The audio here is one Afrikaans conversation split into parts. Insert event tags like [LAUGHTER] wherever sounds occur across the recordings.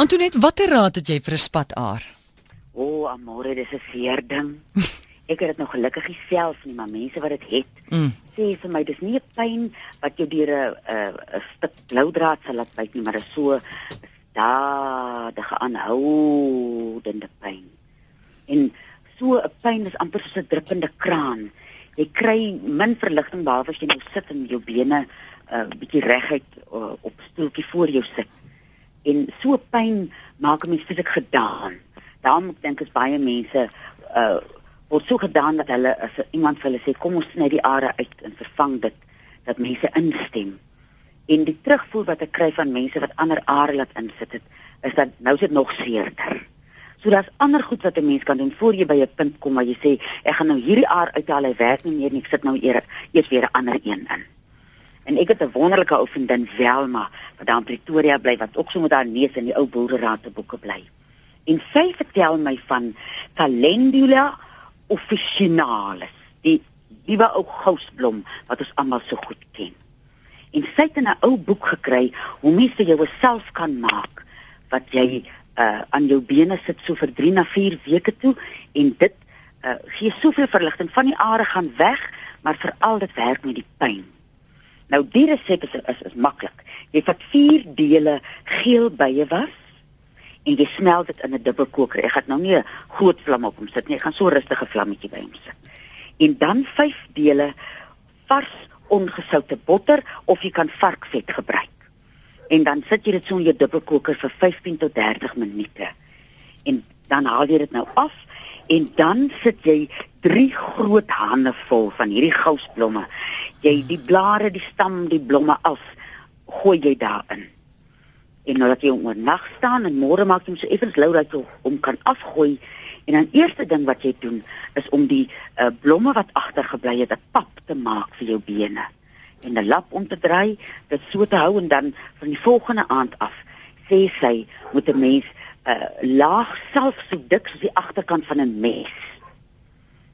Antoinette, watter raad het jy vir 'n spataar? O, oh, amore, dis 'n seer ding. Ek het dit nog gelukkig self nie, maar mense wat dit het, Mm. sê vir my dis nie 'n pyn wat jou deur 'n 'n 'n stuk bloudraad sal laat byt nie, maar dit is so stadige aanhoudende pyn. En so 'n pyn is amper soos 'n druppende kraan. Jy kry min verligting behalwe as jy nou sit en jou bene 'n uh, bietjie reguit uh, op stoeltjie voor jou sit. En so pyn maak 'n mens fisiek gedaan. Daarom dink ek baie mense uh word so gedaan dat hulle as iemand vir hulle sê kom ons sny die are uit en vervang dit dat mense instem. En die terugvoer wat ek kry van mense wat ander are laat insit het, is dat nou is dit nog seerder. So daar's ander goed wat 'n mens kan doen voor jy by 'n punt kom waar jy sê ek gaan nou hierdie aar uithaal, hy werk nie meer nie, ek sit nou eer, eers weer 'n ander een in. En ek het 'n wonderlike ou vriendin Velma wat daar in Pretoria bly wat ook so met haar neus in die ou boerderate boeke bly. En sy vertel my van Calendula officinalis, die liewe ou gousblom wat ons almal so goed ken. En sy het 'n ou boek gekry hoe mens vir jou self kan maak wat jy uh aan jou bene sit so vir 3 na 4 weke toe en dit uh gee soveel verligting van die are gaan weg, maar veral dit werk met die pyn. Nou die resep is is, is maklik. Jy vat 4 dele geel bye was en jy smelt dit in 'n dubbelkoker. Ek gaan nou nie 'n groot vlam op hom sit nie. Ek gaan so rustige vlammetjie by hom sit. En dan 5 dele vars ongesoute botter of jy kan varkvet gebruik. En dan sit jy dit so in jou dubbelkoker vir 15 tot 30 minute. En dan haal jy dit nou af en dan sit jy 3 groot hande vol van hierdie gousblomme. Jy die blare, die stam, die blomme af gooi jy daarin. En nou dat jy hom oornag staan en môre maak jy hom so effens lou dat jy hom kan afgooi. En dan eerste ding wat jy doen is om die uh, blomme wat agtergebly het, 'n pap te maak vir jou bene. En 'n lap om te draai, dit so te hou en dan van die volgende aand af sê sy moet 'n mens uh, laag self so dik soos die agterkant van 'n mes.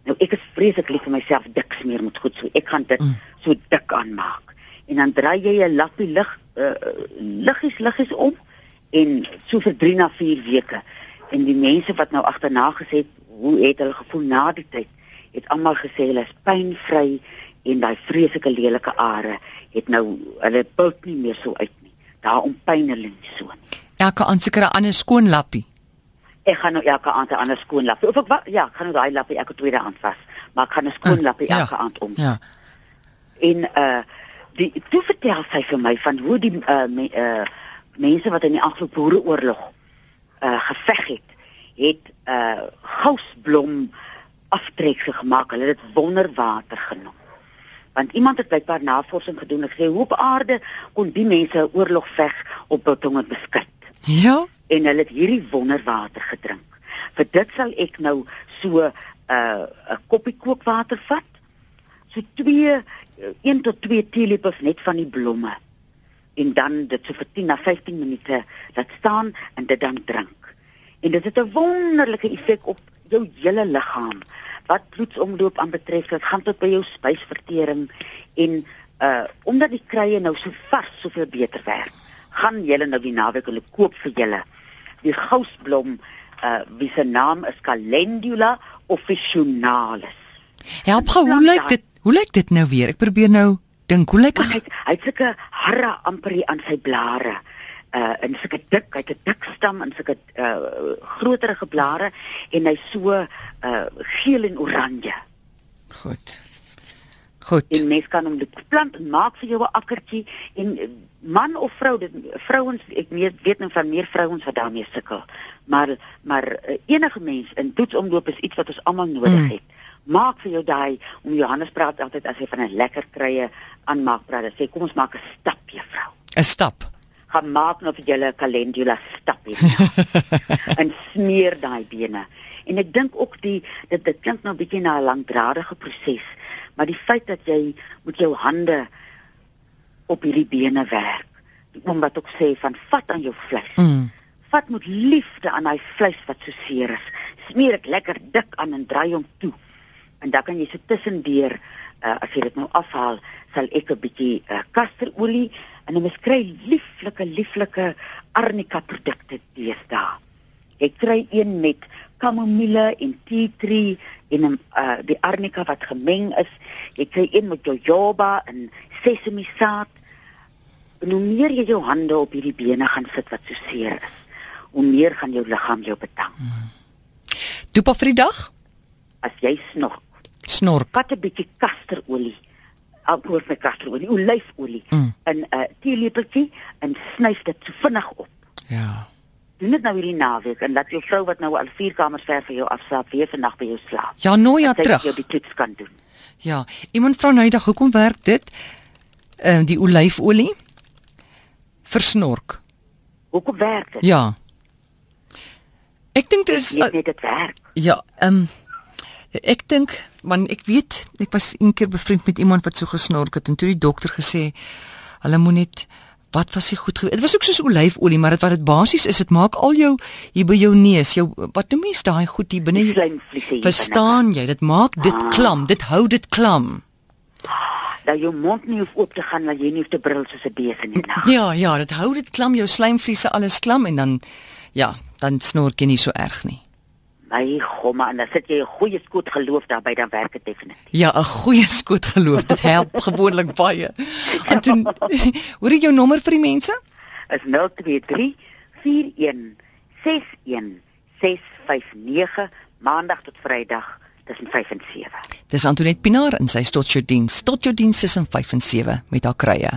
Nou ek is vreeslik lief vir myself dik smeer moet goed so. Ek gaan dit Mm. so dik aanmaak. En dan draai jy 'n lappie lig uh, liggies liggies om en so vir 3 na 4 weke. En die mense wat nou agterna gesê het hoe het hulle gevoel na die tyd, het almal gesê hulle is pynvry en daai vreeslike lelike are het nou hulle bult nie meer so uit nie. Daarom pyn hulle nie so nie. Elke aand seker 'n ander skoon lappie. Ek gaan nou elke aand 'n ander skoon lappie. Of ek wa- ja, ek gaan nou daai lappie elke tweede aand vas, maar ek gaan 'n skoon Ah, lappie ja. elke aand om. Ja. En uh die toe vertel sy vir my van hoe die uh, me, uh mense wat in die Anglo-Boereoorlog uh geveg het, het uh gousblom aftreksel gemaak. Hulle het dit wonderwater genoem. Want iemand het blykbaar navorsing gedoen en gesê hoe op aarde kon die mense 'n oorlog veg op biltong en beskik Ja. en hulle het hierdie wonderwater gedrink. Vir dit sal ek nou so 'n uh, 'n koppie kookwater vat. So 2 1 tot 2 teelepels net van die blomme en dan dit so vir 10 na 15 minute laat staan en dit dan drink. En dit het 'n wonderlike effek op jou hele liggaam. Wat bloedsomloop aanbetref, dit gaan tot by jou spysvertering en uh omdat die krye nou so vars soveel beter werk, gaan julle nou die naweek hulle koop vir julle die gousblom uh wie se naam is Calendula officinalis. Help gou, hoe lyk dit? Hoe lyk dit nou weer? Ek probeer nou dink, hoe lyk hy hy het sulke harre amper aan sy blare. Uh en sulke dik, hy het 'n dik stam en sulke uh groterige blare en hy so uh geel en oranje. Goed. Goed. En mens kan hom plant en maak vir jou 'n akkertjie en uh, man of vrou, dit vrouens ek weet, weet nou van meer vrouens wat daarmee sukkel. Maar maar uh, enige mens in toetsomloop is iets wat ons almal nodig Mm. het. Maak vir jou daai om Johannes praat altyd as hy van 'n lekker krye aanmaak praat. Hy sê kom ons maak 'n stap juffrou. 'n Stap. Gaan maak nou vir julle 'n calendula stap hier. [LAUGHS] en smeer daai bene. En ek dink ook die dit dit klink nou 'n bietjie na 'n langdradige proses, maar die feit dat jy met jou hande op hierdie bene werk, om wat ook sê van vat aan jou vleis. Mm. Vat met liefde aan daai vleis wat so seer is. Smeer dit lekker dik aan en draai hom toe. En dan kan jy so tussendeur uh, as jy dit nou afhaal, sal ek 'n bietjie uh, kasterolie En jy mens kry lieflike lieflike arnika produkte deesdae. Jy kry een met kamomille en tea tree en 'n uh, die arnika wat gemeng is. Jy kry een met jojoba en sesame saad. En hoe meer jy jou hande op hierdie bene gaan sit wat so seer is, hoe meer gaan jou liggaam jou bedank. Dopa vir die dag? As jy snork, Snork. vat 'n bietjie kasterolie. Alkohol met kasterolie, olyfolie Mm. in 'n uh, teelepeltjie en snyf dit so vinnig op. Ja. Doen dit nou hierdie naweek en laat jou vrou wat nou al vier kamers ver vir jou afslaap weer vandag by jou slaap. Ja, nou ja sy terug. jou die toets kan doen. Ja, iemand vra nou dag hoekom werk dit? Ehm die olyfolie vir snork. Hoekom werk dit? Ja. Ek dink dit is Jy weet net dit werk. ja, ehm ek dink want ek weet ek was een keer bevriend met iemand wat so gesnork het en toe die dokter gesê hulle moet net wat was hy goed Dit was ook soos olyfolie, maar dit wat dit basies is, dit maak al jou hier by jou neus, jou wat noem mens daai goed hier binne Die jou Verstaan jy? Dit maak dit Ah. klam, dit hou dit klam. Dat jou mond nie hoef oop te gaan dat jy nie hoef te brul soos 'n bees in die nag. Ja, ja, dit hou dit klam, jou slijmvliese alles klam en dan ja, dan snork jy nie so erg nie. My gomma en dan sit jy 'n goeie skoot geloof daarby dan werk dit definitief. Ja, 'n goeie skoot geloof, dit help [LAUGHS] gewoonlik baie. En toe [LAUGHS] hoor jy jou nommer vir die mense? Is 023 41 61 659 maandag tot vrydag tussen 5 en 7. Dis Antoinette Pinaar en sy tot jou diens, tot jou diens tussen 5 en 7 met haar krye.